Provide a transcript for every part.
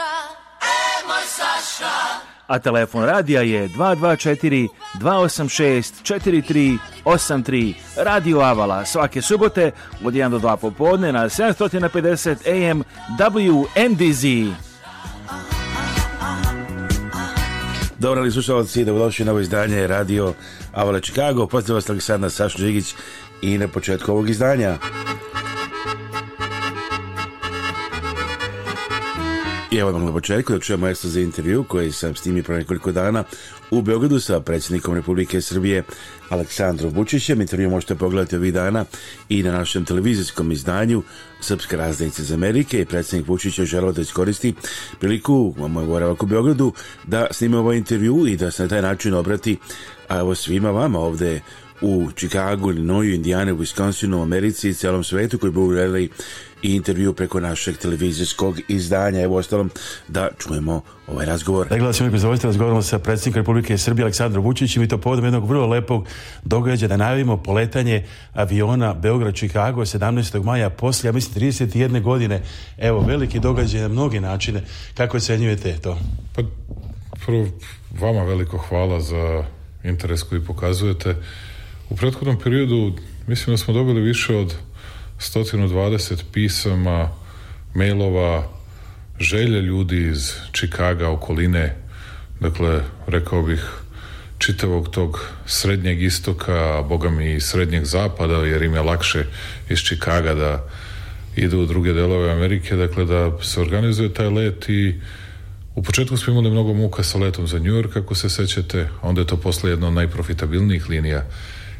Saša, e moj Saša. A telefon radija je 224 286 4383 Radio Avala svake subote od 1 do 2 popodne na 750 AM WNDZ. Dobro li slušalci, dobrodošli na ovo izdanje Radio Avala Chicago. Pozdrav vas Aleksandar Sašo Žigić i na početku ovog izdanja. I evo nam na početku da čujemo ekskluziv intervju koji sam s snimio pre nekoliko dana u Beogradu sa predsjednikom Republike Srbije Aleksandrom Vučićem. Intervju možete pogledati ovih dana i na našem televizijskom izdanju Srpske razdanice iz Amerike i predsjednik Vučić je želeo da iskoristi priliku je boravak u Beogradu da snime ovaj intervju i da se na taj način obrati a evo svima vama ovde u Čikagu, Illinoisu, Indijane, Wisconsinu, Americi i celom svetu koji bi uredili i intervju preko našeg televizijskog izdanja. Evo ostalom da čujemo ovaj razgovor. Da gledam uvijek zadovoljstvo razgovaramo sa predsjednikom Republike Srbije Aleksandrom Vučićem i to povodom jednog vrlo lepog događaja da najavimo poletanje aviona Beograd-Čikago 17. maja poslije, ja mislim, 31 godine. Evo, veliki događaj na mnoge načine. Kako ocenjujete to? Pa, prvo, vama veliko hvala za interes koji pokazujete. U prethodnom periodu mislim da smo dobili više od 120 pisama, mailova, želja ljudi iz Čikaga, okoline, dakle, rekao bih, čitavog tog srednjeg istoka, a boga mi i srednjeg zapada, jer im je lakše iz Čikaga da idu u druge delove Amerike, dakle da se organizuje taj let i u početku smo imali mnogo muka sa letom za Njujork, ako se sećate, onda je to posle jedna od najprofitabilnijih linija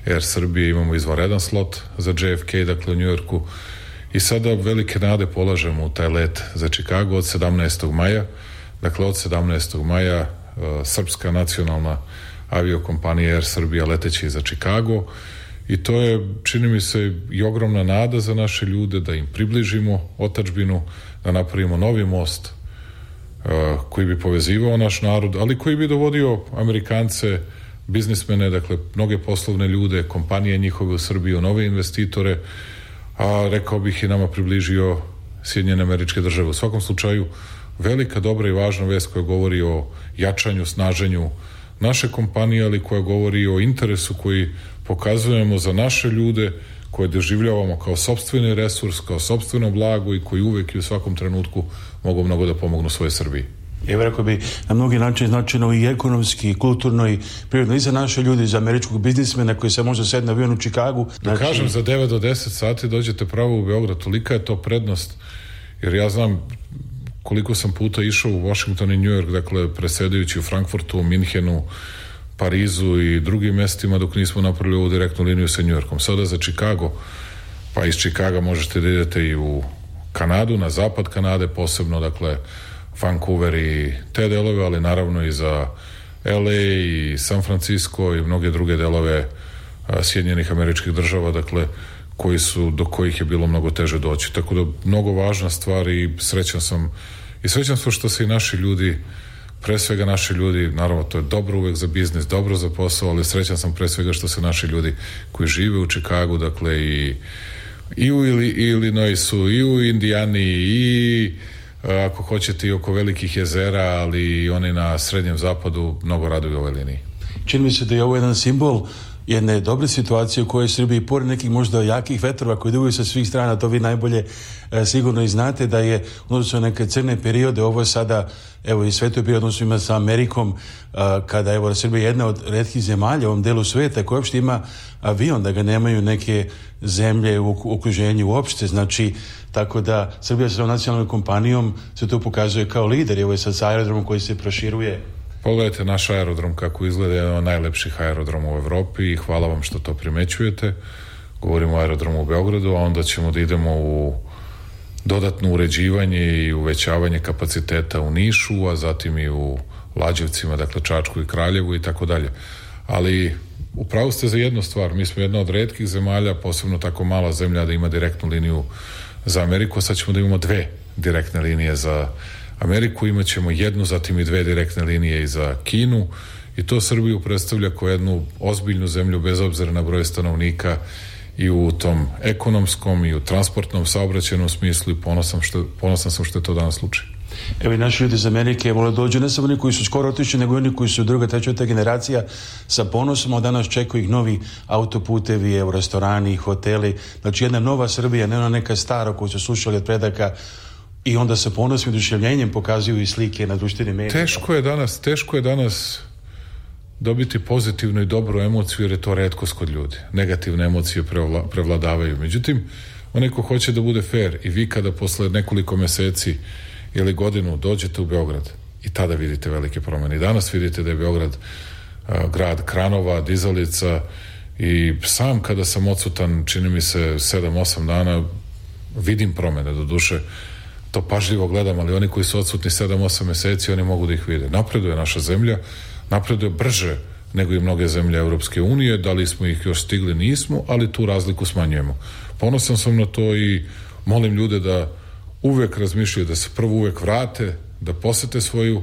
Air Srbije, imamo izvanredan slot za JFK, dakle u Njujorku. I sada velike nade polažemo u taj let za Chicago od 17. maja. Dakle, od 17. maja e, srpska nacionalna aviokompanija Air Srbija leteći za Chicago. i to je, čini mi se, i ogromna nada za naše ljude da im približimo otačbinu, da napravimo novi most e, koji bi povezivao naš narod, ali koji bi dovodio Amerikance biznismene, dakle, mnoge poslovne ljude, kompanije njihove u Srbiju, nove investitore, a rekao bih i nama približio Sjedinjene američke države. U svakom slučaju, velika, dobra i važna vest koja govori o jačanju, snaženju naše kompanije, ali koja govori o interesu koji pokazujemo za naše ljude, koje doživljavamo kao sobstveni resurs, kao sobstveno blago i koji uvek i u svakom trenutku mogu mnogo da pomognu svoje Srbiji. I rekao bi, na mnogi način značajno i ekonomski, i kulturno i prirodno. I za naše ljudi, za američkog biznismena koji se može sedne na avion u Čikagu. Da znači- kažem, za 9 do 10 sati dođete pravo u Beograd. Tolika je to prednost. Jer ja znam koliko sam puta išao u Washington i New York, dakle, presedajući u Frankfurtu, u Minhenu, Parizu i drugim mestima dok nismo napravili ovu direktnu liniju sa New Yorkom. Sada za Chicago, pa iz Chicaga možete da idete i u Kanadu, na zapad Kanade posebno, dakle, Vancouver i te delove, ali naravno i za LA i San Francisco i mnoge druge delove Sjedinjenih američkih država, dakle koji su, do kojih je bilo mnogo teže doći. Tako da, mnogo važna stvar i srećan sam i srećan sam što se i naši ljudi pre svega naši ljudi, naravno to je dobro uvek za biznis, dobro za posao, ali srećan sam pre svega što se naši ljudi koji žive u Čikagu, dakle i, i u Illinoisu, i u Indijani, i E, ako hoćete i oko velikih jezera, ali i oni na srednjem zapadu mnogo raduju ovoj liniji. Čini mi se da je ovo jedan simbol jedne dobre situacije u kojoj Srbiji, pored nekih možda jakih vetrova koji duguju sa svih strana, to vi najbolje e, sigurno i znate da je odnosno neke crne periode, ovo je sada evo i sve to je bio odnosno sa Amerikom a, e, kada evo Srbija je jedna od redkih zemalja u ovom delu sveta koja uopšte ima avion, da ga nemaju neke zemlje u okruženju uopšte, znači tako da Srbija sa nacionalnom kompanijom se tu pokazuje kao lider, evo je sad sa aerodromom koji se proširuje Pogledajte naš aerodrom kako izgleda, jedan od najlepših aerodroma u Evropi i hvala vam što to primećujete. Govorimo o aerodromu u Beogradu, a onda ćemo da idemo u dodatno uređivanje i uvećavanje kapaciteta u Nišu, a zatim i u Lađevcima, dakle Čačku i Kraljevu i tako dalje. Ali upravo ste za jednu stvar, mi smo jedna od redkih zemalja, posebno tako mala zemlja da ima direktnu liniju za Ameriku, sad ćemo da imamo dve direktne linije za Ameriku Ameriku, imaćemo jednu, zatim i dve direktne linije i za Kinu i to Srbiju predstavlja kao jednu ozbiljnu zemlju bez obzira na broj stanovnika i u tom ekonomskom i u transportnom saobraćenom smislu i ponosan, što, ponosan sam što je to danas slučaj. Evo i naši ljudi iz Amerike vole da dođu ne samo oni koji su skoro otišli, nego i oni koji su druga, treća, generacija sa ponosom, a danas čekaju ih novi autoputevi, evo, restorani, hoteli. Znači jedna nova Srbija, ne ona neka stara koju su slušali od predaka I onda sa ponosim i oduševljenjem pokazuju i slike na društvenim medijima. Teško je danas, teško je danas dobiti pozitivnu i dobru emociju jer je to redkost kod ljudi. Negativne emocije prevla, prevladavaju. Međutim, onaj ko hoće da bude fair i vi kada posle nekoliko meseci ili godinu dođete u Beograd i tada vidite velike promene. I danas vidite da je Beograd a, grad kranova, dizalica i sam kada sam odsutan, čini mi se 7-8 dana, vidim promene. Do duše, to pažljivo gledam, ali oni koji su odsutni 7-8 meseci, oni mogu da ih vide. Napreduje naša zemlja, napreduje brže nego i mnoge zemlje Europske unije, da li smo ih još stigli, nismo, ali tu razliku smanjujemo. Ponosan sam na to i molim ljude da uvek razmišljaju, da se prvo uvek vrate, da posete svoju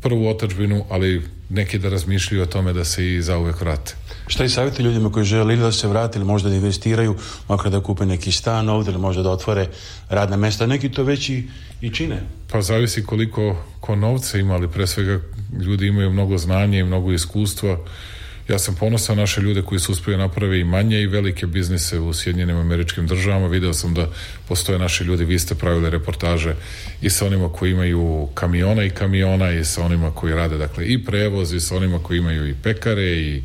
prvu otačbinu, ali neki da razmišljaju o tome da se i zauvek vrate. Šta i savjeti ljudima koji žele ili da se vrate ili možda da investiraju, makar da kupe neki stan ovde ili možda da otvore radna mesta, neki to već i, i čine? Pa zavisi koliko ko novca ima, ali pre svega ljudi imaju mnogo znanja i mnogo iskustva. Ja sam ponosan naše ljude koji su uspeli da napraviti i manje i velike biznise u Sjedinjenim američkim državama. Video sam da postoje naši ljudi, vi ste pravili reportaže i sa onima koji imaju kamiona i kamiona i sa onima koji rade dakle i prevoz i sa onima koji imaju i pekare i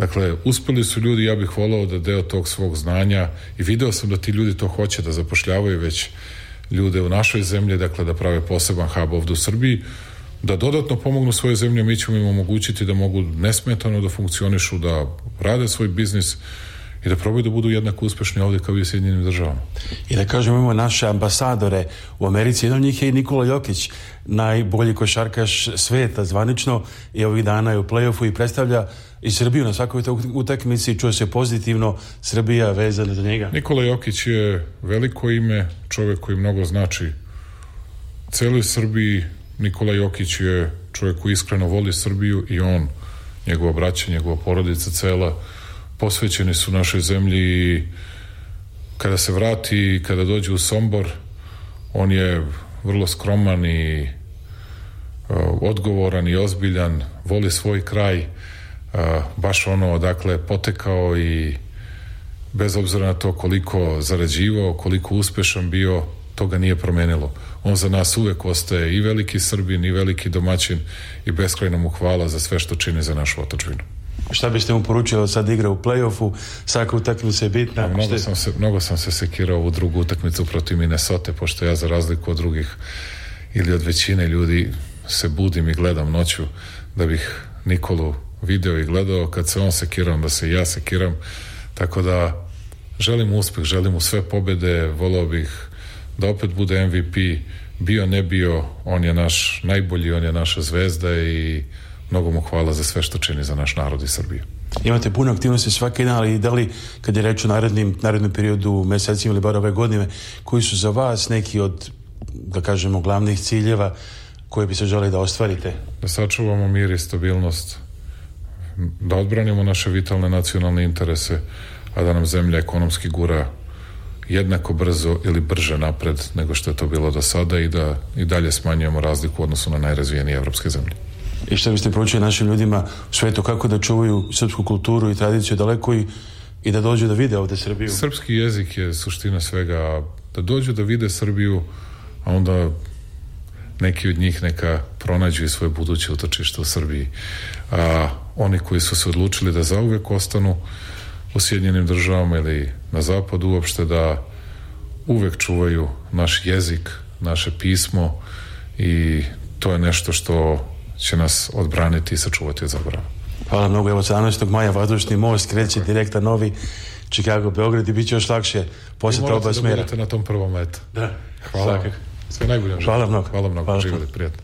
Dakle, uspeli su ljudi, ja bih volao da deo tog svog znanja i video sam da ti ljudi to hoće da zapošljavaju već ljude u našoj zemlji, dakle da prave poseban hub ovde u Srbiji, da dodatno pomognu svoje zemlje, mi ćemo im omogućiti da mogu nesmetano da funkcionišu, da rade svoj biznis, i da probaju da budu jednako uspešni ovde kao i u Sjedinjenim državama. I da kažemo imamo naše ambasadore u Americi, jedan od njih je i Nikola Jokić, najbolji košarkaš sveta zvanično i ovih dana je u playoffu i predstavlja i Srbiju na svakoj utakmici čuje se pozitivno Srbija vezana za njega. Nikola Jokić je veliko ime, čovek koji mnogo znači celoj Srbiji. Nikola Jokić je čovek koji iskreno voli Srbiju i on, njegova braća, njegova porodica cela posvećeni su našoj zemlji i kada se vrati i kada dođe u Sombor, on je vrlo skroman i e, odgovoran i ozbiljan, voli svoj kraj, e, baš ono odakle je potekao i bez obzira na to koliko zarađivao, koliko uspešan bio, to ga nije promenilo. On za nas uvek ostaje i veliki Srbin i veliki domaćin i beskrajno mu hvala za sve što čini za našu otačbinu. Šta biste mu poručili sad igra u play-offu, svaka utakmica je bitna? Mnogo, šte... sam se, mnogo sam se sekirao u drugu utakmicu protiv Minnesota, pošto ja za razliku od drugih ili od većine ljudi se budim i gledam noću da bih Nikolu video i gledao, kad se on sekiram da se ja sekiram, tako da želim uspeh, želim mu sve pobede, volao bih da opet bude MVP, bio ne bio, on je naš najbolji, on je naša zvezda i mnogo mu hvala za sve što čini za naš narod i Srbiju. Imate puno aktivnosti svaki dan, ali da li, kad je reč o narednim, narednom periodu, mesecima ili bar ove godine, koji su za vas neki od, da kažemo, glavnih ciljeva koje bi se želi da ostvarite? Da sačuvamo mir i stabilnost, da odbranimo naše vitalne nacionalne interese, a da nam zemlja ekonomski gura jednako brzo ili brže napred nego što je to bilo do sada i da i dalje smanjujemo razliku u odnosu na najrazvijenije evropske zemlje i šta biste poručili našim ljudima u svetu kako da čuvaju srpsku kulturu i tradiciju daleko i, i da dođu da vide ovde Srbiju? Srpski jezik je suština svega, da dođu da vide Srbiju, a onda neki od njih neka pronađu i svoje buduće utočište u Srbiji. A, oni koji su se odlučili da zauvek ostanu u Sjedinjenim državama ili na zapadu uopšte da uvek čuvaju naš jezik, naše pismo i to je nešto što će nas odbraniti i sačuvati od zaborava. Hvala mnogo. Evo 17. maja vazdušni most kreće direktan novi Chicago, Beograd i bit će još lakše posjeta oba smjera. morate da na tom prvom letu. Da. Hvala Svakak. Sve najbolje. Hvala mnogo. Hvala mnogo. Hvala Živjeli, prijatno.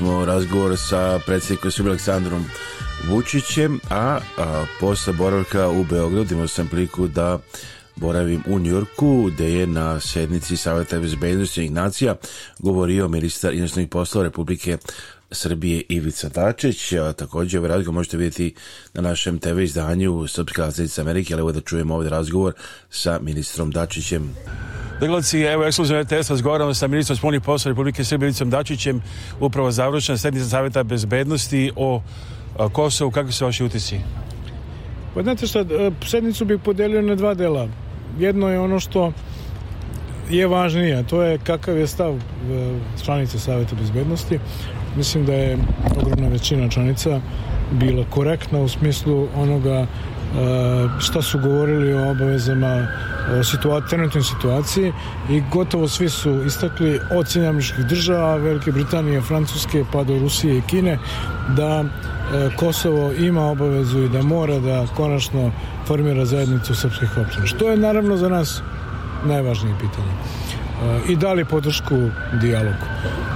smo razgovor sa predsjednikom Srbije Aleksandrom Vučićem, a, a posle boravka u Beogradu imao sam priliku da boravim u Njurku, gde je na sednici Saveta bezbednosti nacija govorio ministar inostranih poslova Republike Srbije Ivica Dačić, a takođe ovaj razgovor možete vidjeti na našem TV izdanju Srpska razlica Amerike, ali evo da čujemo ovdje razgovor sa ministrom Dačićem. Gledalci, evo ekskluzivno RTS razgovaramo sa ministrom spolnih poslova Republike Srbije Ivicom Dačićem, upravo završena sednica Saveta bezbednosti o Kosovu, kakvi su vaši utisi? Pa znate šta, e, sednicu bih podelio na dva dela. Jedno je ono što je važnije, to je kakav je stav e, članice Saveta bezbednosti, mislim da je ogromna većina članica bila korektna u smislu onoga e, šta su govorili o obavezama o situa trenutnoj situaciji i gotovo svi su istakli od Sjedinjamničkih država, Velike Britanije, Francuske pa do Rusije i Kine da e, Kosovo ima obavezu i da mora da konačno formira zajednicu srpskih opština. Što je naravno za nas najvažnije pitanje i dali podršku dijalogu.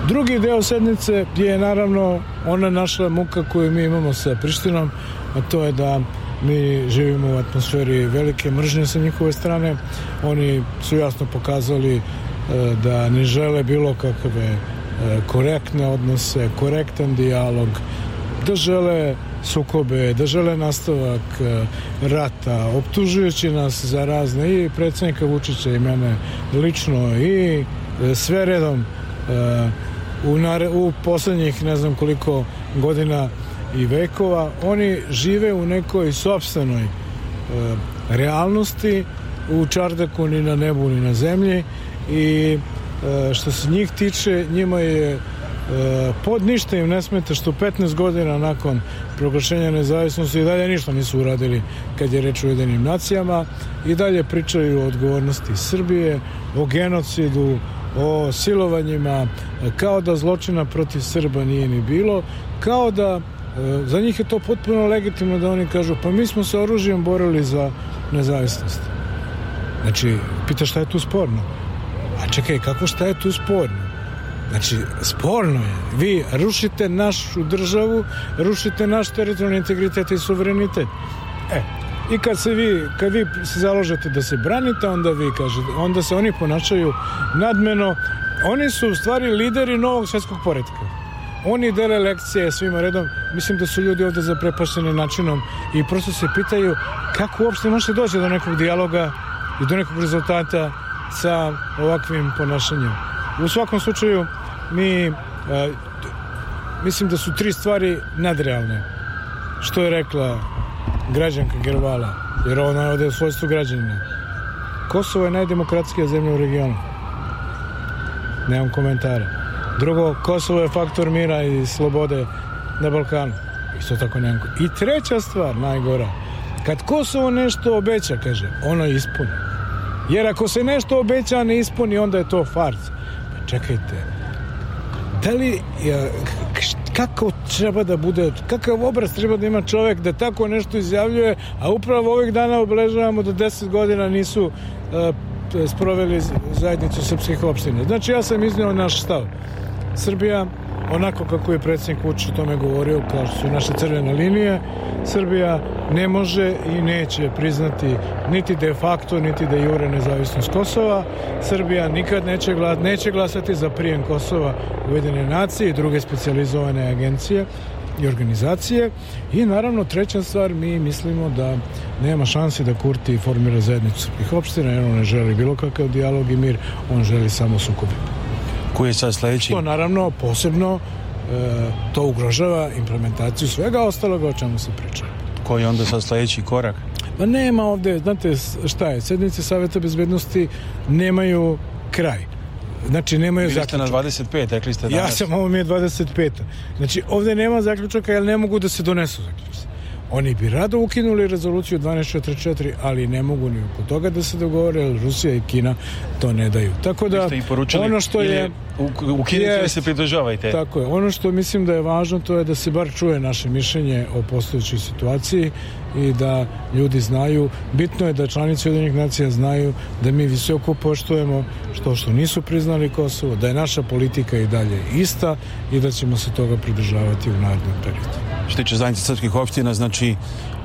Drugi deo sednice je naravno ona naša muka koju mi imamo sa Prištinom, a to je da mi živimo u atmosferi velike mržnje sa njihove strane. Oni su jasno pokazali e, da ne žele bilo kakve e, korektne odnose, korektan dijalog, da žele sukobe države, nastavak e, rata, optužujući nas za razne i predsednika Vučića i mene lično i e, sve redom e, u, nare, u poslednjih ne znam koliko godina i vekova, oni žive u nekoj sobstvenoj realnosti u čardaku ni na nebu ni na zemlji i što se njih tiče njima je pod ništa im ne smeta što 15 godina nakon proglašenja nezavisnosti i dalje ništa nisu uradili kad je reč o jedinim nacijama i dalje pričaju o odgovornosti Srbije, o genocidu, o silovanjima, kao da zločina protiv Srba nije ni bilo, kao da e, za njih je to potpuno legitimno da oni kažu pa mi smo se oružjem borili za nezavisnost. Znači, pita šta je tu sporno? A čekaj, kako šta je tu sporno? Znači, sporno je. Vi rušite našu državu, rušite naš teritorijalni integritet i suverenitet. E, i kad se vi, kad vi se založete da se branite, onda vi kažete, onda se oni ponašaju nadmeno. Oni su u stvari lideri novog svjetskog poretka. Oni dele lekcije svima redom. Mislim da su ljudi ovde zaprepašteni načinom i prosto se pitaju kako uopšte može doći do nekog dijaloga i do nekog rezultata sa ovakvim ponašanjem. U svakom slučaju, mi e, mislim da su tri stvari nadrealne. Što je rekla građanka Gervala, jer ona je ovde u svojstvu građanina. Kosovo je najdemokratskija zemlja u regionu. Nemam komentara. Drugo, Kosovo je faktor mira i slobode na Balkanu. Isto tako nemam I treća stvar, najgora, kad Kosovo nešto obeća, kaže, ono ispuni. Jer ako se nešto obeća, ne ispuni, onda je to farc čekajte, da li, kako treba da bude, kakav obraz treba da ima čovek da tako nešto izjavljuje, a upravo ovih dana obeležavamo da 10 godina nisu e, sproveli zajednicu srpskih opština. Znači, ja sam iznio naš stav. Srbija onako kako je predsednik Vučić o tome govorio, kao što su naše crvene linije, Srbija ne može i neće priznati niti de facto, niti de da jure nezavisnost Kosova. Srbija nikad neće, glas, neće glasati za prijem Kosova u jedine nacije i druge specializovane agencije i organizacije i naravno treća stvar mi mislimo da nema šanse da Kurti formira zajednicu srpskih opština jer on ne želi bilo kakav dijalog i mir on želi samo sukobe koji je sad sledeći? To naravno posebno e, to ugrožava implementaciju svega ostaloga o čemu se priča. Koji je onda sad sledeći korak? Pa nema ovde, znate šta je, sednice Saveta bezbednosti nemaju kraj. Znači, nemaju Bili zaključaka. na 25, rekli ste danas. Ja sam, ovo mi je 25. Znači, ovde nema zaključaka jer ne mogu da se donesu zaključaka. Oni bi rado ukinuli rezoluciju 1244, ali ne mogu ni oko toga da se dogovore, jer Rusija i Kina to ne daju. Tako da, ono što je... Ukinite se pridržavajte. Tako je. Ono što mislim da je važno, to je da se bar čuje naše mišljenje o postojećoj situaciji i da ljudi znaju. Bitno je da članice Ujedinjenih nacija znaju da mi visoko poštujemo što što nisu priznali Kosovo, da je naša politika i dalje ista i da ćemo se toga pridržavati u narednom periodu. Što tiče zajednice srpskih opština, znači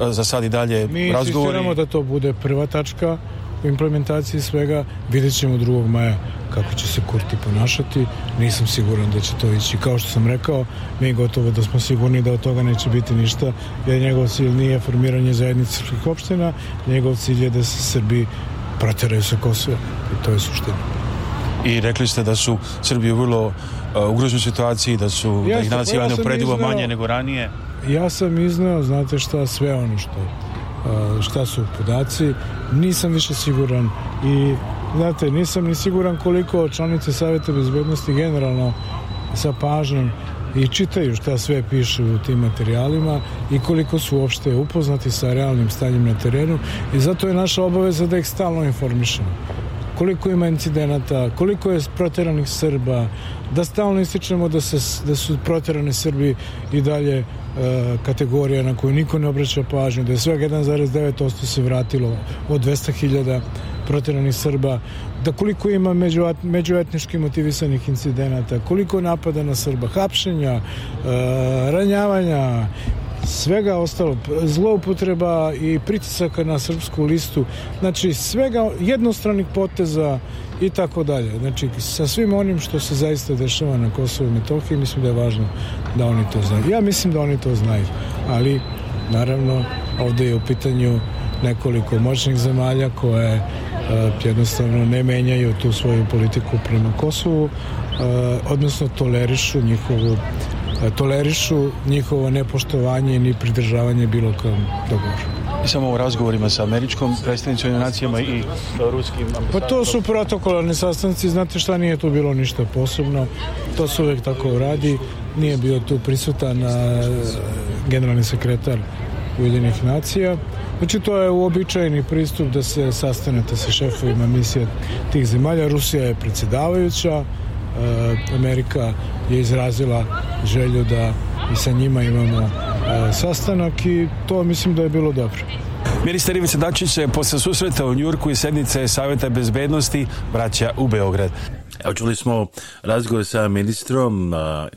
za sad i dalje mi razgovori... Mi insistiramo da to bude prva tačka implementaciji svega, vidjet ćemo 2. maja kako će se Kurti ponašati. Nisam siguran da će to ići. Kao što sam rekao, mi gotovo da smo sigurni da od toga neće biti ništa, jer njegov cilj nije formiranje zajednice srpskih opština, njegov cilj je da se Srbi proteraju sa Kosova. I to je suština i rekli ste da su Srbi u vrlo uh, ugroženoj situaciji, da su da Jeste, da ih nasilanje pa ja predivo manje nego ranije. Ja sam izneo, znate šta, sve ono što Eh, šta su podaci, nisam više siguran i znate, nisam ni siguran koliko članice Saveta bezbednosti generalno sa pažnjom i čitaju šta sve piše u tim materijalima i koliko su uopšte upoznati sa realnim stanjem na terenu i zato je naša obaveza da ih stalno informišemo koliko ima incidenata, koliko je proteranih Srba, da stalno ističemo da, se, da su proterane Srbi i dalje e, kategorija na koju niko ne obraća pažnju, da je svega 1,9% se vratilo od 200.000 proteranih Srba, da koliko ima među, međuetnički motivisanih incidenata, koliko napada na Srba, hapšenja, e, ranjavanja, svega ostalo, zloupotreba i pritisaka na srpsku listu, znači svega jednostranih poteza i tako dalje. Znači sa svim onim što se zaista dešava na Kosovo i Metohiji, mislim da je važno da oni to znaju. Ja mislim da oni to znaju, ali naravno ovde je u pitanju nekoliko moćnih zemalja koje e, jednostavno ne menjaju tu svoju politiku prema Kosovu, e, odnosno tolerišu njihovu tolerišu njihovo nepoštovanje ni pridržavanje bilo kom dogovoru. I samo u razgovorima sa američkom predstavnicom nacijama i ruskim Pa to su protokolarni sastanci, znate šta nije tu bilo ništa posebno, to se uvek tako radi, nije bio tu prisutan generalni sekretar Ujedinih nacija. Znači to je uobičajeni pristup da se sastanete sa šefovima misija tih zemalja. Rusija je predsedavajuća, E, Amerika je izrazila želju da i sa njima imamo e, sastanak i to mislim da je bilo dobro. Ministar Ivica Dačić se posle susreta u Njurku i sednice Saveta bezbednosti vraća u Beograd. Evo čuli smo razgovor sa ministrom a,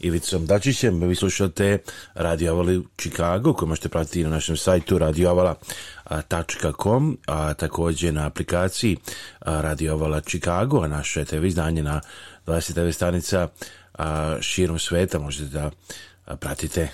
Ivicom Dačićem. Vi slušate Radio Avala u Čikagu, koju možete pratiti na našem sajtu radioavala.com, a takođe na aplikaciji Radio Avala Čikago, a naše TV izdanje na 29 stanica a, širom sveta možete da pratite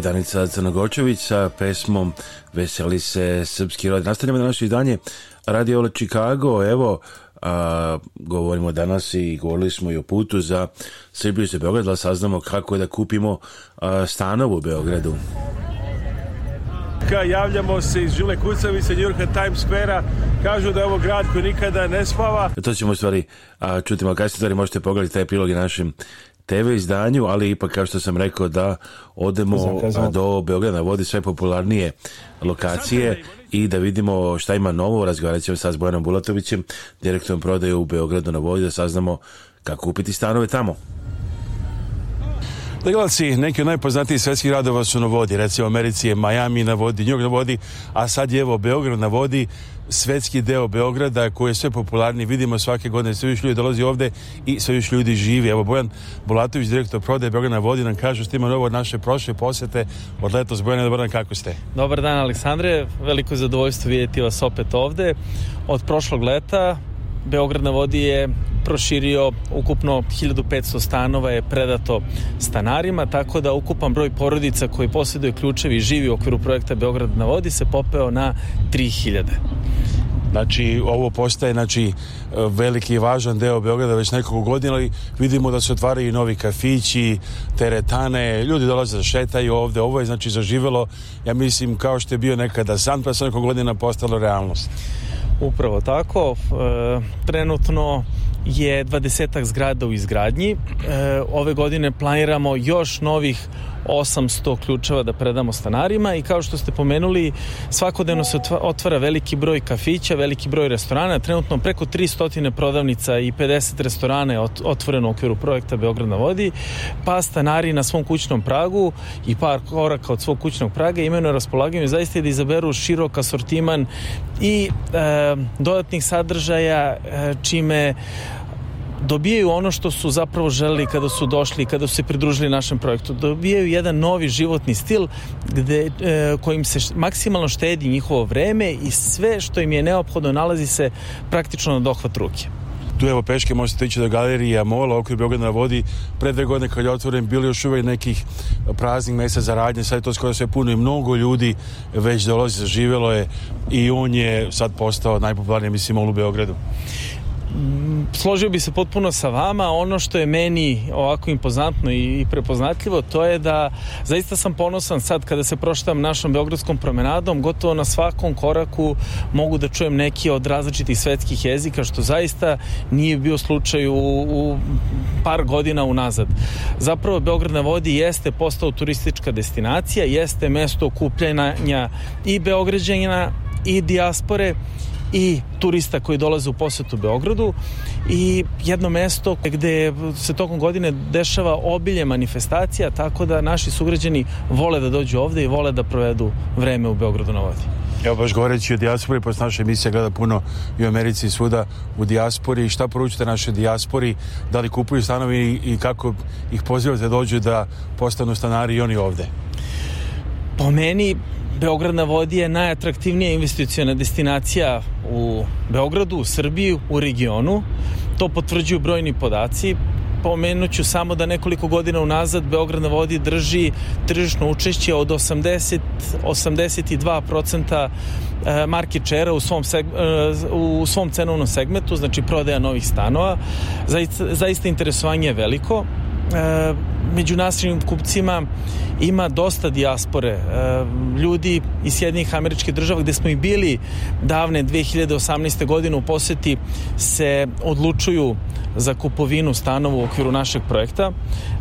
je Danica Crnogorčević sa pesmom Veseli se srpski rod. Nastavljamo na naše izdanje Radio Chicago. Evo, a, govorimo danas i govorili smo i o putu za Srbiju se Beograd, da saznamo kako je da kupimo a, stanov u Beogradu. Javljamo se iz Žile Kucavice, New Yorka Times Square-a. Kažu da je ovo grad koji nikada ne spava. To ćemo u stvari a, čuti malo kasnije, stvari možete pogledati taj epilog našim TV izdanju, ali ipak kao što sam rekao da odemo do Beograda, vodi sve popularnije lokacije i da vidimo šta ima novo, razgovarat ćemo sa Bojanom Bulatovićem, direktorom prodaje u Beogradu na vodi, da saznamo kako kupiti stanove tamo. Gledalci, neki od najpoznatijih svjetskih radova su na vodi. Recimo, Americi je Miami na vodi, Njog na vodi, a sad je evo Beograd na vodi svetski deo Beograda koji je sve popularni, vidimo svake godine sve više ljudi dolazi ovdje i sve više ljudi živi. Evo Bojan Bolatović, direktor prodaje Beograda na vodi, nam kaže što ima novo od naše prošle posete od letos. Bojan, dobar dan, kako ste? Dobar dan Aleksandre, veliko zadovoljstvo vidjeti vas opet ovde. Od prošlog leta Beograd na vodi je proširio ukupno 1500 stanova je predato stanarima, tako da ukupan broj porodica koji posjeduje ključevi i živi u okviru projekta Beograd na vodi se popeo na 3000. Znači, ovo postaje znači, veliki i važan deo Beograda već nekoliko godina, ali vidimo da se otvaraju i novi kafići, teretane, ljudi dolaze da šetaju ovde, ovo je znači zaživelo, ja mislim, kao što je bio nekada san, pa sa nekoliko godina postalo realnost. Upravo tako. E, trenutno je 20 zgrada u izgradnji. E, ove godine planiramo još novih 800 ključeva da predamo stanarima i kao što ste pomenuli, svakodnevno se otvara veliki broj kafića, veliki broj restorana, trenutno preko 300 prodavnica i 50 restorana je otvoreno u okviru projekta Beograd na vodi, pa stanari na svom kućnom pragu i par koraka od svog kućnog praga imaju na raspolaganju zaista da izaberu širok asortiman i e, dodatnih sadržaja e, čime dobijaju ono što su zapravo želeli kada su došli, kada su se pridružili našem projektu. Dobijaju jedan novi životni stil gde, e, kojim se maksimalno štedi njihovo vreme i sve što im je neophodno nalazi se praktično na dohvat ruke. Tu evo peške možete ići do galerije Mola, okvir Beograda na vodi. Pre dve godine kad je otvoren, bili još uvek nekih praznih mesta za radnje, sad je to skoro sve puno i mnogo ljudi već dolazi, zaživelo je i on je sad postao najpopularniji, mislim, Mol u Beogradu složio bi se potpuno sa vama, ono što je meni ovako impozantno i prepoznatljivo to je da zaista sam ponosan sad kada se proštam našom beogradskom promenadom, gotovo na svakom koraku mogu da čujem neki od različitih svetskih jezika, što zaista nije bio slučaj u, u par godina unazad. Zapravo Beograd na vodi jeste postao turistička destinacija, jeste mesto okupljanja i beograđanina i dijaspore i turista koji dolaze u posetu Beogradu i jedno mesto gde se tokom godine dešava obilje manifestacija, tako da naši sugrađani vole da dođu ovde i vole da provedu vreme u Beogradu na vodi. Evo baš govoreći o dijaspori, posle naša emisija gleda puno i u Americi i svuda u dijaspori, šta poručite našoj dijaspori, da li kupuju stanovi i kako ih pozivate da dođu da postanu stanari i oni ovde? Po pa meni Beograd na vodi je najatraktivnija investicijona destinacija u Beogradu, u Srbiji, u regionu. To potvrđuju brojni podaci. Pomenuću samo da nekoliko godina unazad Beograd na vodi drži tržišno učešće od 80-82% e, market share u svom, e, u svom cenovnom segmentu, znači prodaja novih stanova. Zaista, zaista interesovanje je veliko. E, među našim kupcima ima dosta dijaspore e, ljudi iz Jedinih američkih država gde smo i bili davne 2018. godine u poseti se odlučuju za kupovinu stanova u okviru našeg projekta.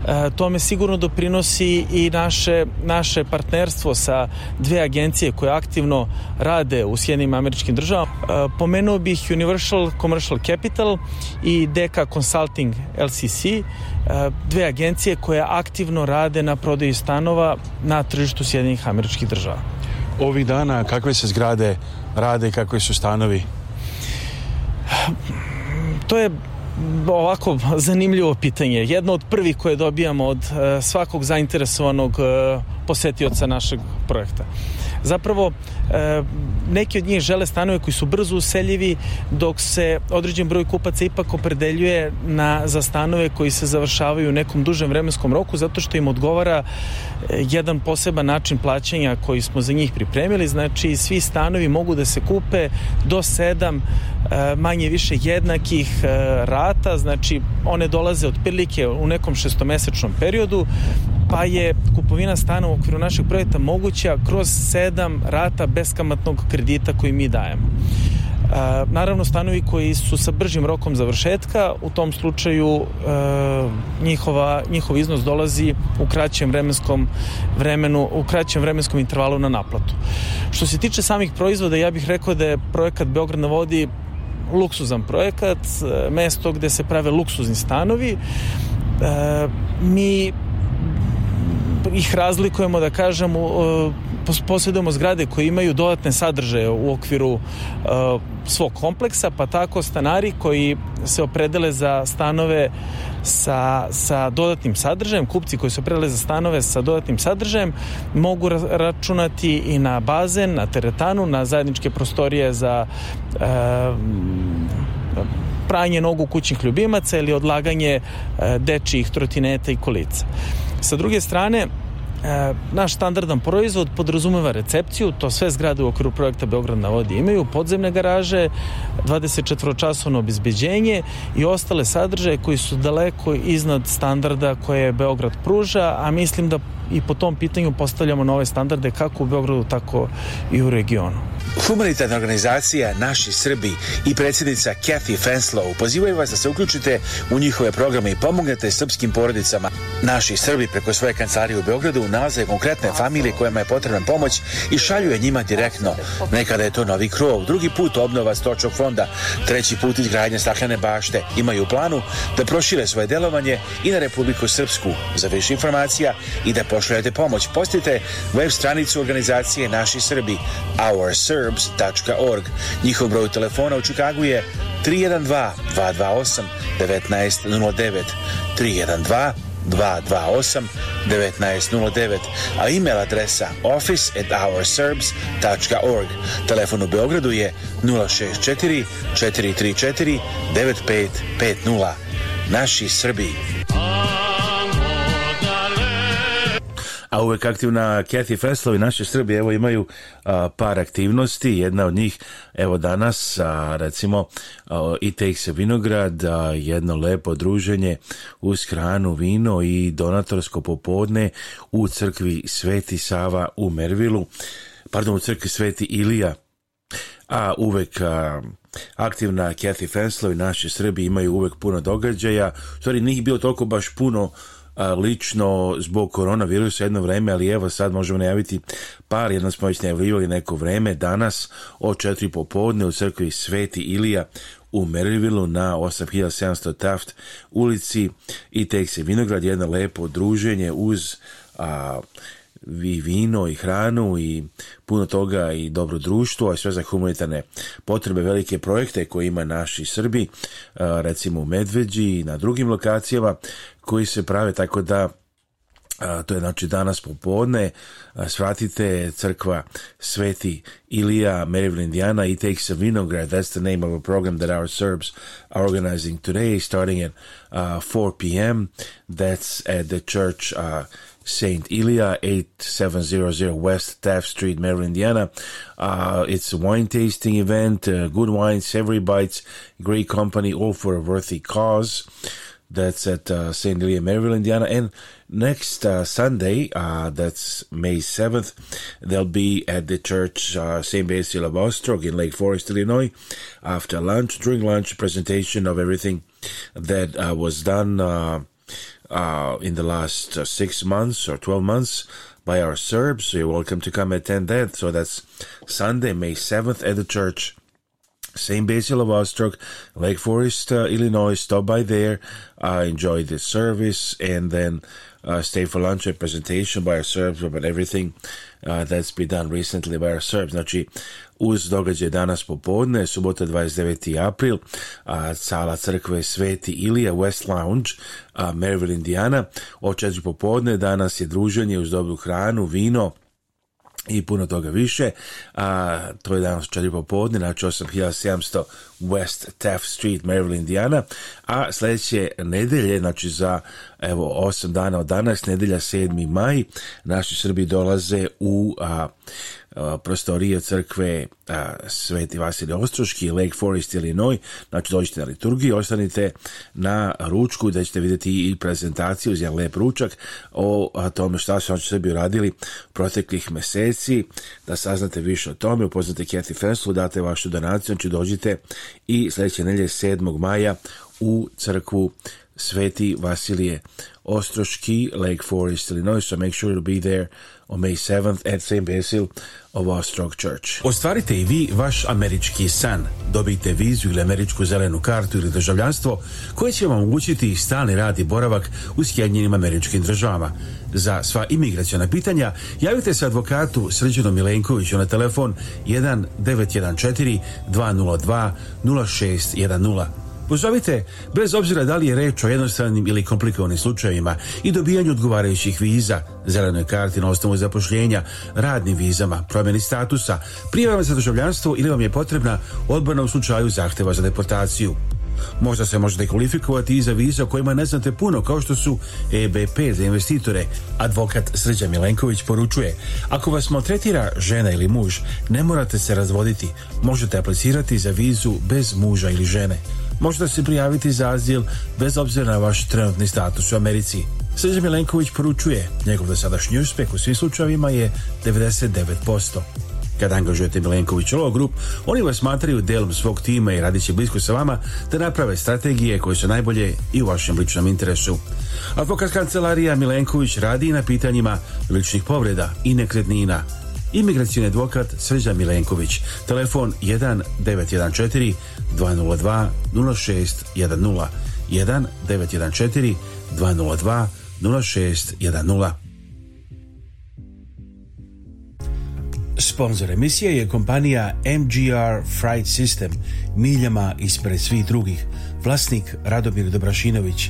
E, tome sigurno doprinosi i naše, naše partnerstvo sa dve agencije koje aktivno rade u Sjednim američkim državama. pomenuo bih Universal Commercial Capital i Deka Consulting LCC E, dve agencije koje aktivno rade na prodaji stanova na tržištu Sjedinjih američkih država. Ovih dana kakve se zgrade rade i kakvi su stanovi? To je ovako zanimljivo pitanje. Jedno od prvih koje dobijamo od e, svakog zainteresovanog e, posetioca našeg projekta zapravo e, neki od njih žele stanove koji su brzo useljivi, dok se određen broj kupaca ipak opredeljuje na, za stanove koji se završavaju u nekom dužem vremenskom roku, zato što im odgovara e, jedan poseban način plaćanja koji smo za njih pripremili, znači svi stanovi mogu da se kupe do sedam e, manje više jednakih rata, znači one dolaze otprilike u nekom šestomesečnom periodu, pa je kupovina stana u okviru našeg projekta moguća kroz 7 7 rata beskamatnog kredita koji mi dajemo. E, naravno, stanovi koji su sa bržim rokom završetka, u tom slučaju e, njihova, njihov iznos dolazi u kraćem vremenskom vremenu, u kraćem vremenskom intervalu na naplatu. Što se tiče samih proizvoda, ja bih rekao da je projekat Beograd na vodi luksuzan projekat, e, mesto gde se prave luksuzni stanovi. E, mi ih razlikujemo, da kažem, e, posjedujemo zgrade koje imaju dodatne sadržaje u okviru uh, svog kompleksa, pa tako stanari koji se opredele za stanove sa, sa dodatnim sadržajem, kupci koji se opredele za stanove sa dodatnim sadržajem mogu ra računati i na bazen, na teretanu, na zajedničke prostorije za uh, pranje nogu kućnih ljubimaca ili odlaganje uh, dečijih trotineta i kolica. Sa druge strane, E, naš standardan proizvod podrazumeva recepciju, to sve zgrade u okviru projekta Beograd na vodi imaju, podzemne garaže, 24-časovno obizbeđenje i ostale sadržaje koji su daleko iznad standarda koje Beograd pruža, a mislim da i po tom pitanju postavljamo nove standarde kako u Beogradu, tako i u regionu. Humanitarna organizacija Naši Srbi i predsjednica Kathy Fenslow pozivaju vas da se uključite u njihove programe i pomognete srpskim porodicama. Naši Srbi preko svoje kancelarije u Beogradu nalaze konkretne familije kojima je potrebna pomoć i šalju je njima direktno. Nekada je to novi krov, drugi put obnova stočnog fonda, treći put izgradnja staklene bašte. Imaju planu da prošire svoje delovanje i na Republiku Srpsku. Za više informacija i da ošaljete pomoć, posjetite web stranicu organizacije Naši Srbi, ourserbs.org. Njihov broj telefona u Čikagu je 312-228-1909. 312 228 1909, a e-mail adresa office at ourserbs.org. Telefon u Beogradu je 064 434 9550. Naši Srbi a uvek aktivna Kathy Feslovi, naše Srbi, evo imaju a, par aktivnosti, jedna od njih, evo danas, a, recimo, a, i take se vinograd, a, jedno lepo druženje uz hranu, vino i donatorsko popodne u crkvi Sveti Sava u Mervilu, pardon, u crkvi Sveti Ilija, a uvek a, aktivna Kathy Fenslow i naši Srbi imaju uvek puno događaja, stvari nije bilo toliko baš puno lično zbog koronavirusa jedno vreme, ali evo sad možemo najaviti par, jedno smo već najavljivali neko vreme, danas o četiri popodne u crkvi Sveti Ilija u Maryvillu na 8700 Taft ulici i tek se Vinograd, jedno lepo druženje uz a, i vino i hranu i puno toga i dobro društvo, a sve za humanitarne potrebe, velike projekte koje ima naši Srbi, recimo u Medveđi i na drugim lokacijama koji se prave tako da a, to je znači danas popodne, a, svratite crkva Sveti Ilija, Maryville, Indiana, It Takes a Vinograd, that's the name of a program that our Serbs are organizing today, starting at uh, 4 p.m. That's at the church uh, St. Elia, 8700 West Taft Street, Mary, Indiana. Uh, it's a wine tasting event, uh, good wines, every bites, great company, all for a worthy cause. That's at uh, St. Elia, Maryville, Indiana. And next uh, Sunday, uh, that's May 7th, they'll be at the church, uh, St. Basil of Ostrog in Lake Forest, Illinois, after lunch, during lunch, presentation of everything that uh, was done uh, uh, in the last uh, six months or 12 months by our Serbs. So you're welcome to come attend that. So that's Sunday, May 7th at the church. St. Basil of Ostrog, Lake Forest, uh, Illinois. Stop by there, uh, enjoy the service, and then uh, stay for lunch. A presentation by our Serbs about everything uh, that's been done recently by our Serbs. Znači, uz događaj danas popodne, subota 29. april, a, sala crkve Sveti Ilija, West Lounge, a, Maryville, Indiana, od 4 popodne danas je druženje uz dobru hranu, vino, i puno toga više. A, to je danas četiri popodne, znači 8700 West Taft Street, Maryville, Indiana. A sledeće nedelje, znači za evo 8 dana od danas, nedelja 7. maj, naši Srbi dolaze u a, prostorije crkve Sveti Vasilij Ostroški, Lake Forest, Illinois. Znači, dođite na liturgiju, ostanite na ručku da ćete videti i prezentaciju uz jedan lep ručak o tome šta su oni sebi radili proteklih meseci, da saznate više o tome, upoznate Kathy Ferslu, date vašu donaciju, znači dođite i sledeće nelje 7. maja u crkvu Sveti Vasilije Ostroški, Lake Forest, Illinois, so make sure to be there on May 7th at St. Basil of Ostrog Church. Ostvarite i vi vaš američki san. Dobijte vizu ili američku zelenu kartu ili državljanstvo koje će vam omogućiti stalni rad i boravak u Sjedinjenim američkim državama. Za sva imigracijona pitanja javite se advokatu Srđanu Milenkoviću na telefon 1 914 202 0610. Pozovite, bez obzira da li je reč o jednostavnim ili komplikovanim slučajevima i dobijanju odgovarajućih viza, zelenoj karti na osnovu zapošljenja, radnim vizama, promjeni statusa, prijavama za državljanstvo ili vam je potrebna odbrana u slučaju zahteva za deportaciju. Možda se možete kvalifikovati i za vize o kojima ne znate puno, kao što su EB5 za investitore. Advokat Sređa Milenković poručuje, ako vas maltretira žena ili muž, ne morate se razvoditi, možete aplicirati za vizu bez muža ili žene možete se prijaviti za azil bez obzira na vaš trenutni status u Americi. Srđan Milenković poručuje, njegov dosadašnji uspeh u svim slučajevima je 99%. Kad angažujete Milenković Law Group, oni vas smatraju delom svog tima i radit će blisko sa vama da naprave strategije koje su najbolje i u vašem ličnom interesu. Advokat kancelarija Milenković radi i na pitanjima ličnih povreda i nekretnina – Imigracijni advokat Srđan Milenković. Telefon 1914 202 0610 1914 202 0610 Sponzor emisije je kompanija MGR Fright System, miljama ispred svih drugih. Vlasnik Radomir Dobrašinović.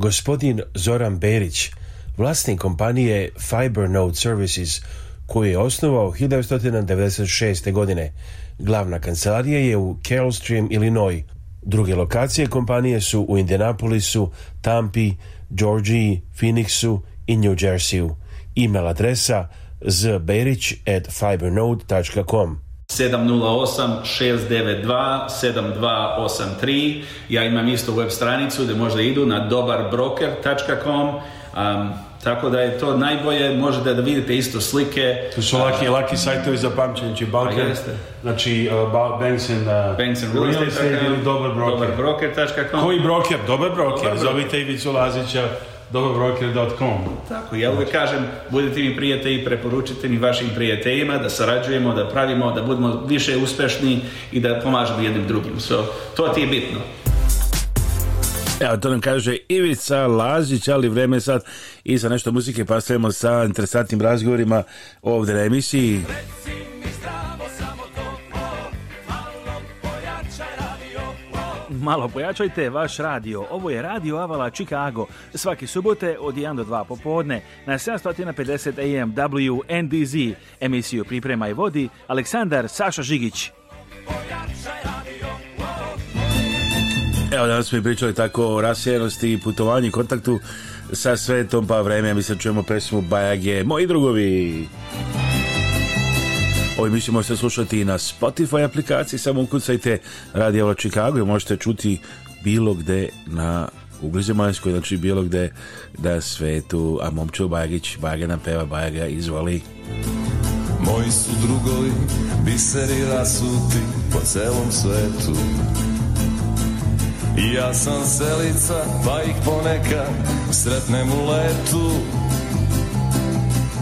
Gospodin Zoran Berić, vlasnik kompanije Fibernode Services, koju je osnovao 1996. godine. Glavna kancelarija je u Carolstream, Illinois. Druge lokacije kompanije su u Indianapolisu, Tampi, Georgiji, Phoenixu i New Jerseyu. E-mail adresa zberić at fibernode.com. 708-692-7283. Ja imam isto web stranicu da možda idu na dobarbroker.com um, tako da je to najbolje, možete da vidite isto slike. To su laki, uh, laki sajtovi za pamćenje, znači banke, znači uh, Benson, uh, Benson Real Estate ili Dobar Koji broker? Dobar Broker, Dobar broker. zovite Ivicu Lazića dobrobrojker.com. Tako, ja uvek kažem, budite mi prijatelji, preporučite mi vašim prijateljima da sarađujemo, da pravimo, da budemo više uspešni i da pomažemo jednim drugim. So, to ti je bitno. Evo, to nam kaže Ivica Lazić, ali vreme je sad i sa nešto muzike, pa sa interesantnim razgovorima ovde na emisiji. Reci. malo pojačajte vaš radio. Ovo je Radio Avala Chicago. Svake subote od 1 do 2 popodne na 750 AM WNDZ. Emisiju priprema i vodi Aleksandar Saša Žigić. Evo danas smo i pričali tako o rasijenosti i putovanju i kontaktu sa svetom, pa vreme mislim, sad čujemo pesmu Bajage. Moji drugovi! Moji drugovi! Ovu emisiju možete slušati i na Spotify aplikaciji, samo ukucajte Radio Ovo Chicago i možete čuti bilo gde na ugli Majskoj, znači bilo gde da svetu, a momčo Bagić, Baga nam peva, Baga, izvoli. Moji su drugovi, biseri rasuti po celom svetu. I ja sam selica, pa ih ponekad sretnem u letu.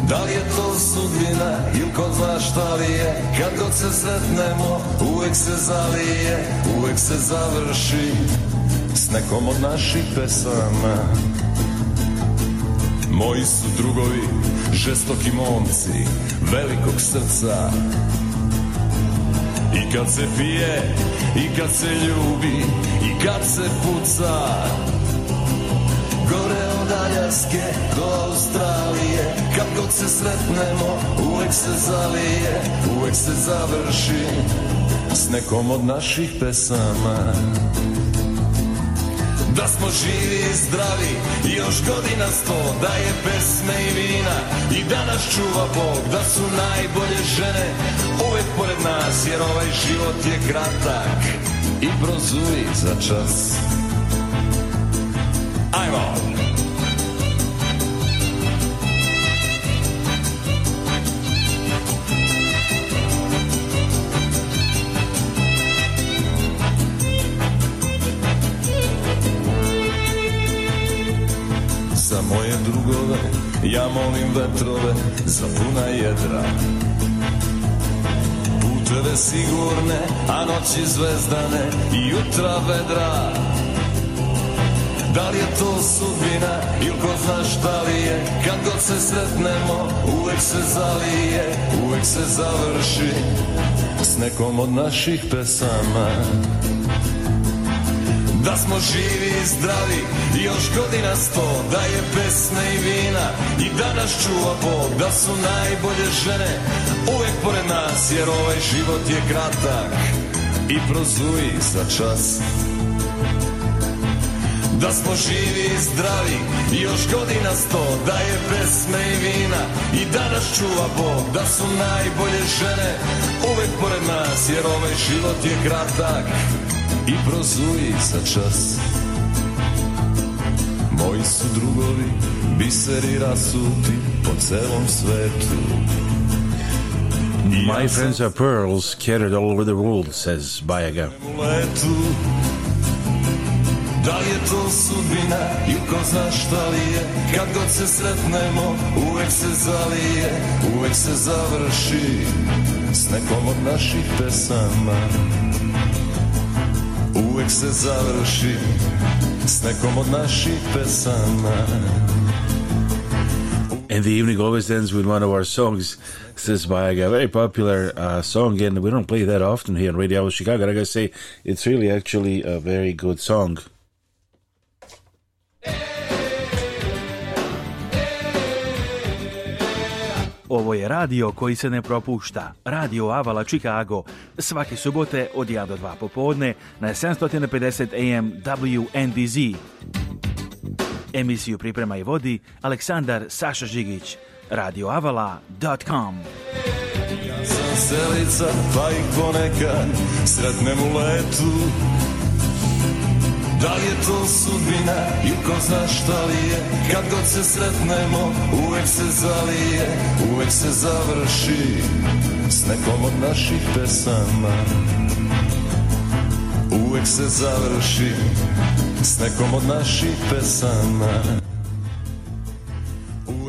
Da li je to sudbina ili ko zna šta li je Kad god se sretnemo uvek se zalije Uvek se završi s nekom od naših pesama Moji su drugovi žestoki momci Velikog srca I kad se pije, i kad se ljubi, i kad se puca od Aljaske do Australije Kad god se sretnemo uvek se zalije Uvek se završi s nekom od naših pesama Da smo živi i zdravi još godina sto Da je pesme i vina i da nas čuva Bog Da su najbolje žene uvek pored nas Jer ovaj život je kratak i prozuri za čas Ajmo! moje drugove Ja molim vetrove za puna jedra Puteve sigurne, a noći zvezdane i jutra vedra Da li je to sudbina ili ko zna šta li je Kad god se sretnemo uvek se zalije Uvek se završi s nekom od naših pesama Da smo živi i zdravi još godina sto Da je pesme i vina i da nas čuva Bog Da su najbolje žene uvek pored nas Jer ovaj život je kratak i prozuji za čas da smo živi i zdravi još godina sto Da je pesme i vina i da nas čuva Bog Da su najbolje žene uvek pored nas Jer ovaj život je kratak i prozuji za čas Moji su drugovi biseri rasuti po celom svetu My friends are pearls scattered all over the world, says Bajaga. Da li je to sudbina i ko zna šta li je Kad god se sretnemo uvek se zalije Uvek se završi s nekom od naših pesama Uvek se završi s nekom od naših pesama and the evening always ends with one of our songs. This is by a very popular uh, song, and we don't play that often here on Radio Chicago. I gotta say, it's really actually a very good song. Ovo je radio koji se ne propušta. Radio Avala Chicago. Svake subote od 1 do 2 popodne na 750 AM WNDZ. Emisiju priprema i vodi Aleksandar Saša Žigić. radioavala.com Ja sam selica, pa i ponekad sretnem u letu Da li je to sudbina i ko zna šta li je Kad god se sretnemo uvek se zalije Uvek se završi s nekom od naših pesama Uvek se završi s nekom od naših pesama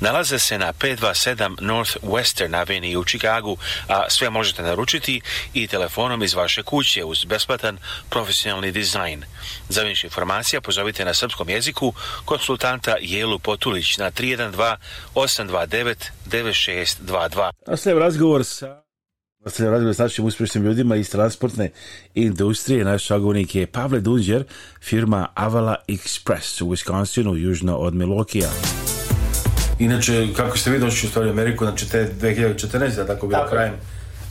Nalaze se na 527 North Western Avenue u Čikagu, a sve možete naručiti i telefonom iz vaše kuće uz besplatan profesionalni dizajn. Za više informacija pozovite na srpskom jeziku konsultanta Jelu Potulić na 312 829 9622. Nastavljam razgovor sa Nastavljam razgovor sa našim uspješnim ljudima iz transportne industrije. Naš sagovornik je Pavle Dunđer, firma Avala Express u Wisconsinu, južno od Milokija. Inače, kako ste vi došli u stvari Ameriku, znači te 2014. Da tako bilo tako krajem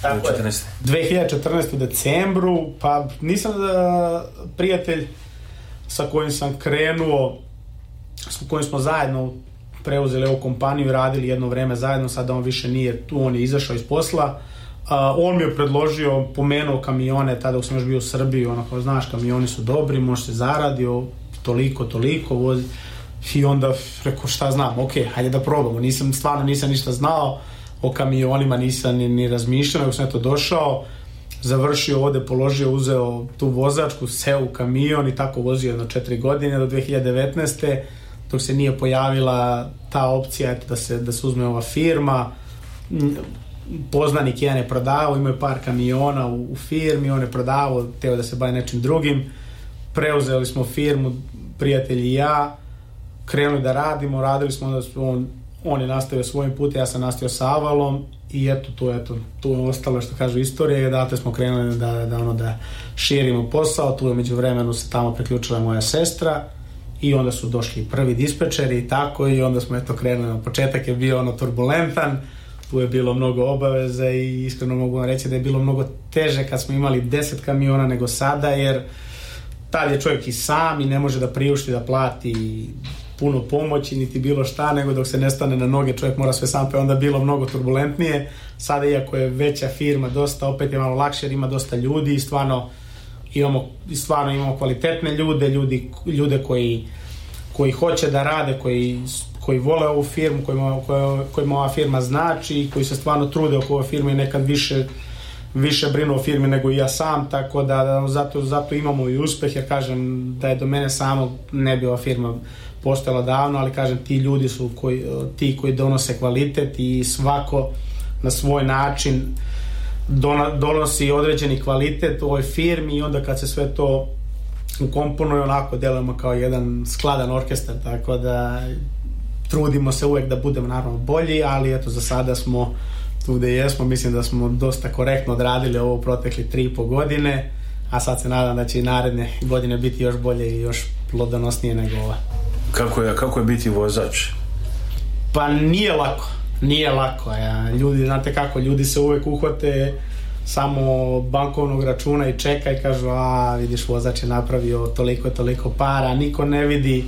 tako Je. 2014. u decembru, pa nisam da, prijatelj sa kojim sam krenuo, sa kojim smo zajedno preuzeli ovu kompaniju i radili jedno vreme zajedno, sada on više nije tu, on je izašao iz posla. Uh, on mi je predložio, pomenuo kamione, tada dok sam još bio u Srbiji, onako, znaš, kamioni su dobri, možeš se zaradio, toliko, toliko, vozi. I onda rekao šta znam, ok, hajde da probamo. Nisam, stvarno nisam ništa znao, o kamionima nisam ni, ni razmišljao, nego sam eto došao, završio ovde, položio, uzeo tu vozačku, seo u kamion i tako vozio jedno četiri godine do 2019. dok se nije pojavila ta opcija eto, da, se, da se uzme ova firma. Poznanik jedan je prodavao, imao je par kamiona u, u firmi, on je prodavao, teo da se bavi nečim drugim. Preuzeli smo firmu, prijatelji i ja, krenuli da radimo, radili smo onda su on, on je nastavio svojim putem, ja sam nastavio sa Avalom i eto to je, to, to je ostalo što kaže istorija i odatle smo krenuli da da ono da širimo posao tu je među vremenu se tamo priključila moja sestra i onda su došli prvi dispečeri i tako i onda smo eto krenuli na početak je bio ono turbulentan tu je bilo mnogo obaveza i iskreno mogu vam reći da je bilo mnogo teže kad smo imali 10 kamiona nego sada jer tad je čovjek i sam i ne može da priušti da plati puno pomoći, niti bilo šta, nego dok se ne stane na noge čovjek mora sve sam, pa je onda bilo mnogo turbulentnije. Sada, iako je veća firma, dosta, opet je malo lakše jer ima dosta ljudi i stvarno imamo, stvarno imamo kvalitetne ljude, ljudi, ljude koji, koji hoće da rade, koji, koji vole ovu firmu, kojima, kojima ova firma znači i koji se stvarno trude oko ove firme i nekad više više brinu o firmi nego i ja sam, tako da, da zato, zato imamo i uspeh, ja kažem da je do mene samog ne bi ova firma postojala davno, ali kažem ti ljudi su koji, eh, ti koji donose kvalitet i svako na svoj način donosi određeni kvalitet u ovoj firmi i onda kad se sve to ukomponuje onako delujemo kao jedan skladan orkestar tako da trudimo se uvek da budemo naravno bolji ali eto za sada smo tu gde jesmo mislim da smo dosta korektno odradili ovo u protekli 3,5 godine a sad se nadam da će i naredne godine biti još bolje i još plodonosnije nego ova. Kako je, kako je biti vozač? Pa nije lako. Nije lako. Ja. Ljudi, znate kako, ljudi se uvek uhvate samo bankovnog računa i čeka i kažu, a vidiš vozač je napravio toliko toliko para, niko ne vidi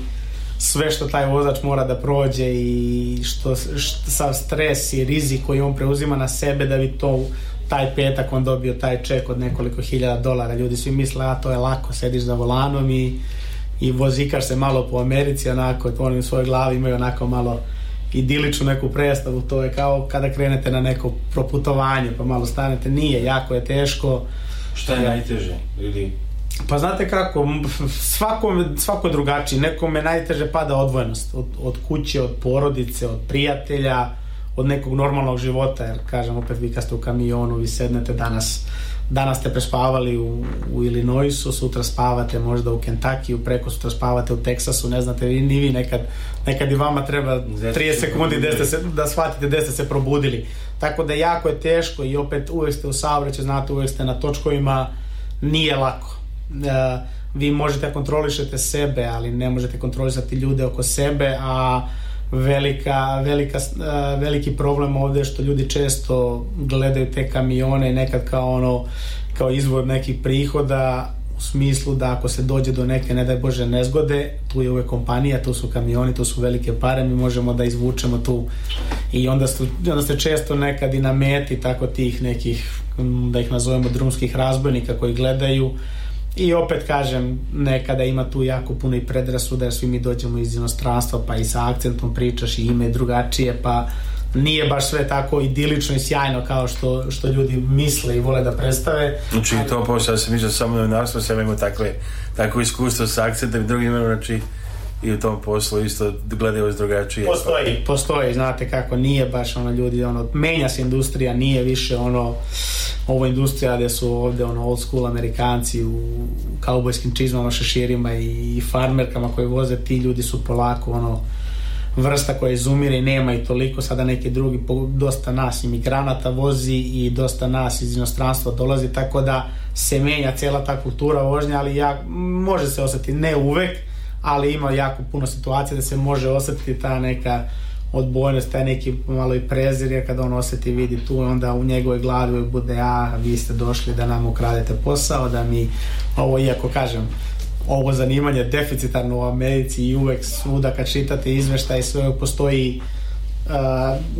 sve što taj vozač mora da prođe i što, što sav stres i rizik koji on preuzima na sebe da bi to taj petak on dobio taj ček od nekoliko hiljada dolara ljudi svi misle a to je lako, sediš za volanom i i vozikaš se malo po Americi, onako, oni u svojoj glavi imaju onako malo idiličnu neku predstavu, to je kao kada krenete na neko proputovanje, pa malo stanete, nije, jako je teško. Šta je najteže? Ili... Pa znate kako, svako, svako je drugačiji, nekome najteže pada odvojenost, od, od kuće, od porodice, od prijatelja, od nekog normalnog života, jer kažem opet vi kad ste u kamionu, vi sednete danas danas ste prespavali u, u Illinoisu, sutra spavate možda u Kentuckyu, preko sutra spavate u Teksasu, ne znate vi, ni vi nekad, nekad i vama treba 30 sekundi da, se, da shvatite gde ste se probudili. Tako da jako je teško i opet uvek ste u saobraćaju, znate uvek ste na točkovima, nije lako. E, vi možete kontrolišete sebe, ali ne možete kontrolisati ljude oko sebe, a velika, velika, veliki problem ovde što ljudi često gledaju te kamione nekad kao ono kao izvor nekih prihoda u smislu da ako se dođe do neke, ne daj Bože, nezgode, tu je uvek kompanija, tu su kamioni, tu su velike pare, mi možemo da izvučemo tu i onda, su, onda se često nekad i nameti tako tih nekih, da ih nazovemo drumskih razbojnika koji gledaju I opet kažem, nekada ima tu jako puno i predrasuda, jer svi mi dođemo iz inostranstva, pa i sa akcentom pričaš i ime drugačije, pa nije baš sve tako idilično i sjajno kao što, što ljudi misle i vole da predstave. Znači ali... to pošto ja sam išao samo novinarstvo, sam imao takve, tako iskustvo sa akcentom i drugim imenom, znači i u tom poslu isto gledaju iz drugačije. Postoji. Postoji, znate kako, nije baš ono ljudi, ono, menja se industrija, nije više ono, ovo industrija gdje su ovdje ono old school amerikanci u kaubojskim čizmama, šeširima i farmerkama koje voze, ti ljudi su polako ono, vrsta koja izumire i nema i toliko, sada neki drugi, dosta nas imigranata vozi i dosta nas iz inostranstva dolazi, tako da se menja cela ta kultura vožnja, ali ja, može se osetiti, ne uvek, ali ima jako puno situacija da se može osetiti ta neka odbojnost, taj neki malo i prezir, jer kada on oseti vidi tu, onda u njegovoj glavi bude, a vi ste došli da nam ukradete posao, da mi, ovo iako kažem, ovo zanimanje deficitarno u Americi i uvek svuda kad čitate izveštaj sve postoji Uh,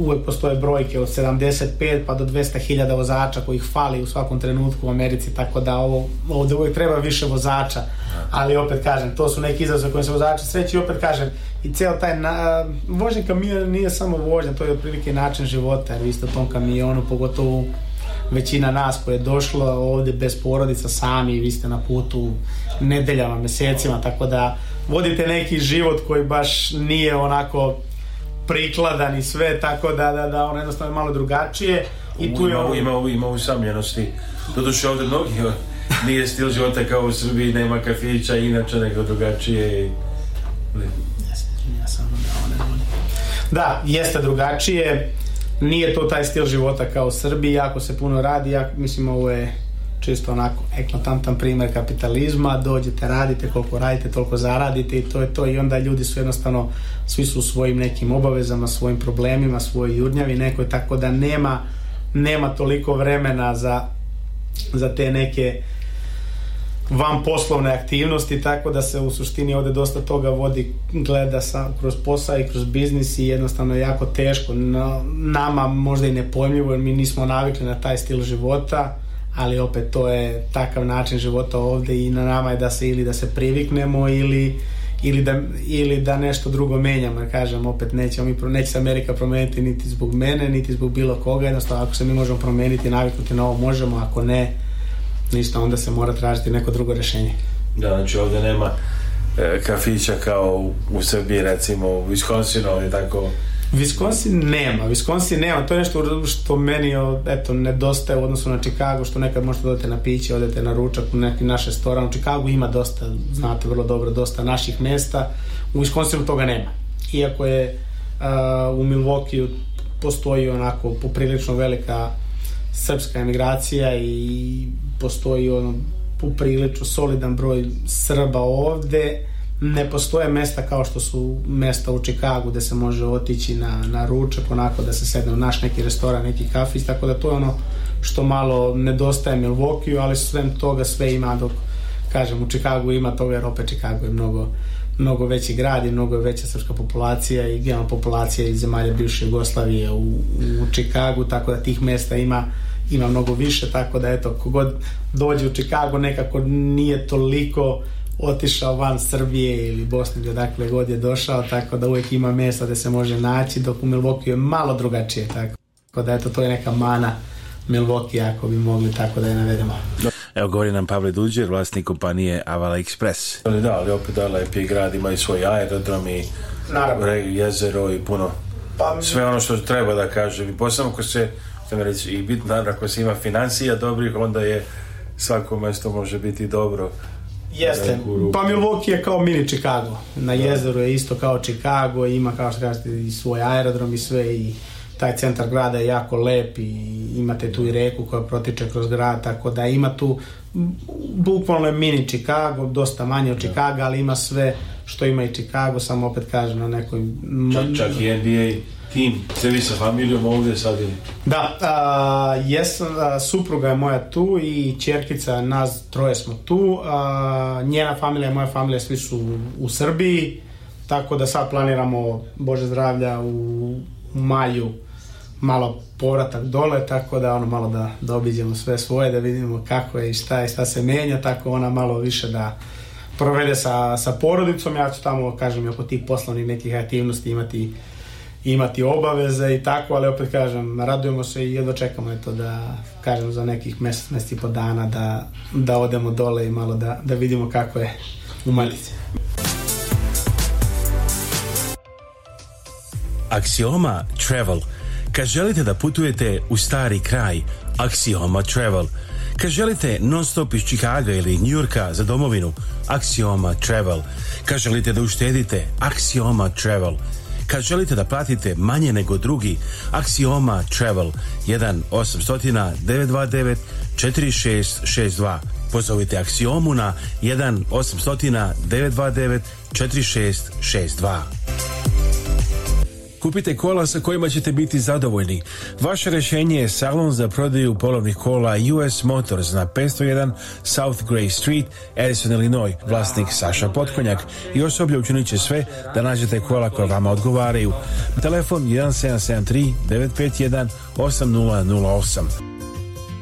uvek postoje brojke od 75 pa do 200.000 vozača kojih fali u svakom trenutku u Americi, tako da ovo, ovde uvek treba više vozača, ali opet kažem, to su neki izazove kojim se vozači sreći i opet kažem, i ceo taj na, uh, vožnje kamiona nije samo vožnja, to je otprilike način života, jer vi ste u tom kamionu, pogotovo većina nas koje je došla ovde bez porodica sami, vi ste na putu nedeljama, mesecima, tako da vodite neki život koji baš nije onako prikladan i sve, tako da, da, da ono jednostavno je malo drugačije. I tu je ovo... Ima, ima, ima usamljenosti. Doduše ovde mnogi nije stil života kao u Srbiji, nema kafića, inače nego drugačije. Da, jeste drugačije. Nije to taj stil života kao u Srbiji, jako se puno radi, jako, mislim ovo je čisto onako eklatantan primer kapitalizma, dođete, radite, koliko radite, toliko zaradite i to je to i onda ljudi su jednostavno, svi su u svojim nekim obavezama, svojim problemima, svojoj jurnjavi nekoj, tako da nema, nema toliko vremena za, za te neke van poslovne aktivnosti, tako da se u suštini ovde dosta toga vodi, gleda sa, kroz posao i kroz biznis i jednostavno je jako teško. No, nama možda i nepojmljivo jer mi nismo navikli na taj stil života ali opet to je takav način života ovde i na nama je da se ili da se priviknemo ili ili da, ili da nešto drugo menjamo, kažem, opet nećemo mi, neće se Amerika promeniti niti zbog mene, niti zbog bilo koga, jednostavno ako se mi možemo promeniti, naviknuti na ovo možemo, ako ne, ništa, onda se mora tražiti neko drugo rešenje. Da, znači ovde nema e, kafića kao u, u Srbiji, recimo, u Wisconsinu, ovde tako Wisconsin nema, Wisconsin nema, to je nešto što meni eto, nedostaje u odnosu na Chicago, što nekad možete odete na piće, odete na ručak u neki naš restoran, u Chicago ima dosta, znate vrlo dobro, dosta naših mesta, u Wisconsinu toga nema. Iako je uh, u Milwaukee postoji onako poprilično velika srpska emigracija i postoji ono poprilično solidan broj Srba ovde, ne postoje mesta kao što su mesta u Čikagu gde se može otići na, na ručak onako da se sedne u naš neki restoran, neki kafić tako da to je ono što malo nedostaje Milwaukee, ali svem toga sve ima dok kažem u Čikagu ima toga jer opet Čikagu je mnogo mnogo veći grad i mnogo veća srpska populacija i generalna populacija iz zemalja bivše Jugoslavije u, u Čikagu, tako da tih mesta ima ima mnogo više, tako da eto, kogod dođe u Čikago nekako nije toliko otišao van Srbije ili Bosne ili odakle god je došao, tako da uvijek ima mjesta da se može naći, dok u Milwaukee je malo drugačije, tako da eto, to je neka mana Milwaukee ako bi mogli tako da je navedemo. Evo govori nam Pavle Duđer, vlasnik kompanije Avala Express. Ali da, ali opet da, Lepi grad ima i svoj aerodrom i Naravno. jezero i puno pa, sve ono što treba da kažem. I posebno ako se, reći, i bitno, ako se ima financija dobrih, onda je svako mesto može biti dobro. Jeste. Pa Milwaukee je kao mini Chicago. Na da. jezeru je isto kao Chicago, ima kao što kažete i svoj aerodrom i sve i taj centar grada je jako lep i imate tu i reku koja protiče kroz grad, tako da ima tu bukvalno je mini Chicago, dosta manje od da. Chicago, ali ima sve što ima i Chicago, samo opet kažem na nekoj... Čak, čak i NBA tim, ste vi sa familijom ovde sad ili? Da, a, jesam, a, supruga je moja tu i čerkica, nas troje smo tu, a, njena familija i moja familija svi su u Srbiji, tako da sad planiramo Bože zdravlja u u maju malo povratak dole, tako da ono malo da, da obiđemo sve svoje, da vidimo kako je i šta je, šta se menja, tako ona malo više da provede sa, sa porodicom, ja ću tamo, kažem, oko tih poslovnih nekih aktivnosti imati imati obaveze i tako, ali opet kažem, radujemo se i jedva čekamo to da, kažem, za nekih mesec, mesec i po dana da, da odemo dole i malo da, da vidimo kako je u Malici. Aksioma Travel Kad želite da putujete u stari kraj, Aksioma Travel Kad želite non stop iz Čikaga ili Njurka za domovinu, Aksioma Travel Kad želite da uštedite, Aksioma Travel Kad želite da platite manje nego drugi, Axioma Travel 1 800 929 4662. Pozovite Axiomu na 1 800 929 4662. Kupite kola sa kojima ćete biti zadovoljni. Vaše rešenje je salon za prodaju polovnih kola US Motors na 501 South Gray Street, Edison, Illinois. Vlasnik Saša Potkonjak i osoblje učinit će sve da nađete kola koja vama odgovaraju. Telefon 1773 951 8008.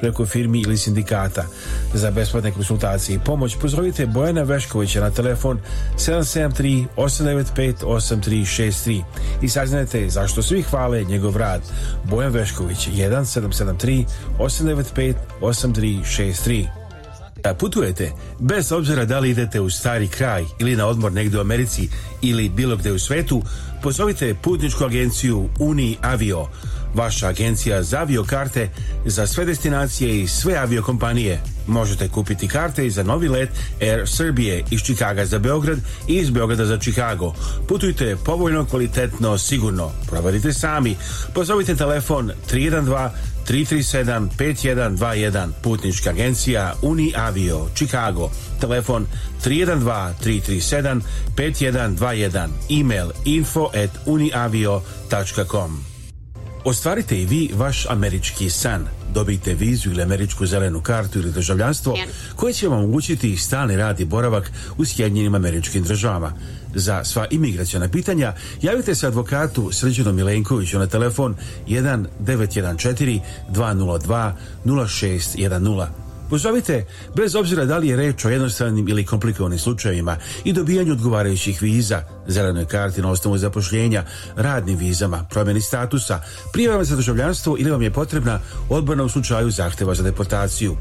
preko firmi ili sindikata. Za besplatne konsultacije i pomoć pozovite Bojana Veškovića na telefon 773 895 8363 i saznajte zašto svi hvale njegov rad. Bojan Vešković 1773 895 8363 da putujete, bez obzira da li idete u stari kraj ili na odmor negde u Americi ili bilo gde u svetu, pozovite putničku agenciju Uni Avio vaša agencija za aviokarte za sve destinacije i sve aviokompanije. Možete kupiti karte i za novi let Air Srbije iz Čikaga za Beograd i iz Beograda za Čikago. Putujte povoljno, kvalitetno, sigurno. Proverite sami. Pozovite telefon 312 337 5121 Putnička agencija Uni Avio, Chicago Telefon 312 337 5121 Email info at uniavio.com Ostvarite i vi vaš američki san. Dobijte vizu ili američku zelenu kartu ili državljanstvo koje će vam omogućiti stalni rad i boravak u Sjedinjenim američkim državama. Za sva imigracijona pitanja javite se advokatu Srđanu Milenkoviću na telefon 1914 202 0610. Pozovite, bez obzira da li je reč o jednostavnim ili komplikovanim slučajevima i dobijanju odgovarajućih viza, zelenoj karti na osnovu zapošljenja, radnim vizama, promjeni statusa, prijavama za državljanstvo ili vam je potrebna odbrana u slučaju zahteva za deportaciju.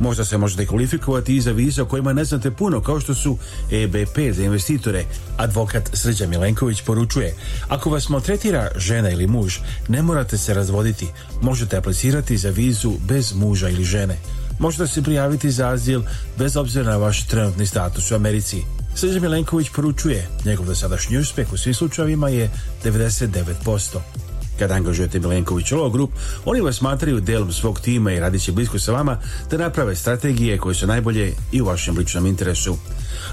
Možda se možete kvalifikovati i za vize o kojima ne znate puno, kao što su EB5 za investitore. Advokat Sređa Milenković poručuje, ako vas maltretira žena ili muž, ne morate se razvoditi, možete aplicirati za vizu bez muža ili žene možete se prijaviti za azil bez obzira na vaš trenutni status u Americi. Srđan Milenković poručuje, njegov dosadašnji uspeh u svim slučajevima je 99%. Kad angažujete Milenković Law Group, oni vas smatraju delom svog tima i radit će blisko sa vama da naprave strategije koje su najbolje i u vašem ličnom interesu.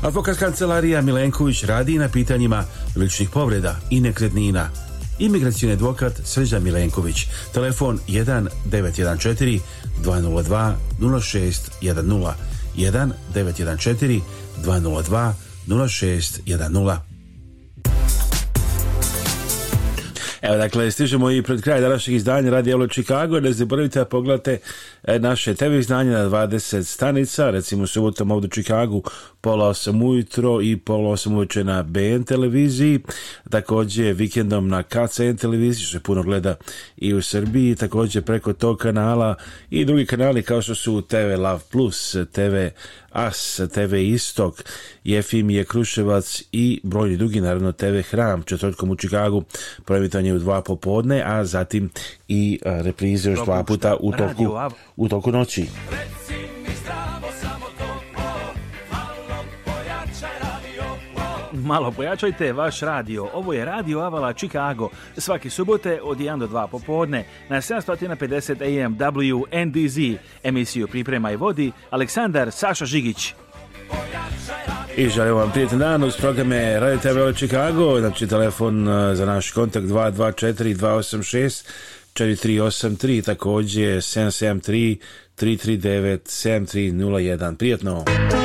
Advokat kancelarija Milenković radi i na pitanjima ličnih povreda i nekretnina – Imigracijni advokat Srđan Milenković. Telefon 1 202 0610 1 914 202 0610 Evo dakle, stižemo i pred kraj današnjeg izdanja Radio Eolo Chicago. Ne da zaboravite da pogledate e, naše TV izdanje na 20 stanica, recimo subotom ovdje u Chicagu pola osam ujutro i pola osam uveče na BN televiziji, takođe vikendom na KCN televiziji, što se puno gleda i u Srbiji, takođe preko tog kanala i drugi kanali kao što su TV Love Plus, TV As, TV Istok, je Kruševac i brojni drugi, naravno TV Hram, četvrtkom u Čikagu, projemitanje u dva popodne, a zatim i reprize još dva puta u toku, u toku noći. Reci mi zdravo samo malo pojačajte vaš radio. Ovo je Radio Avala Chicago. Svaki subote od 1 do 2 popodne na 750 AM WNDZ. Emisiju priprema i vodi Aleksandar Saša Žigić. I želim vam prijetan dan uz programe Radio TV Chicago, znači telefon eh, za naš kontakt 224 286 4383, Takođe 773 339 7301. Prijetno! Prijetno!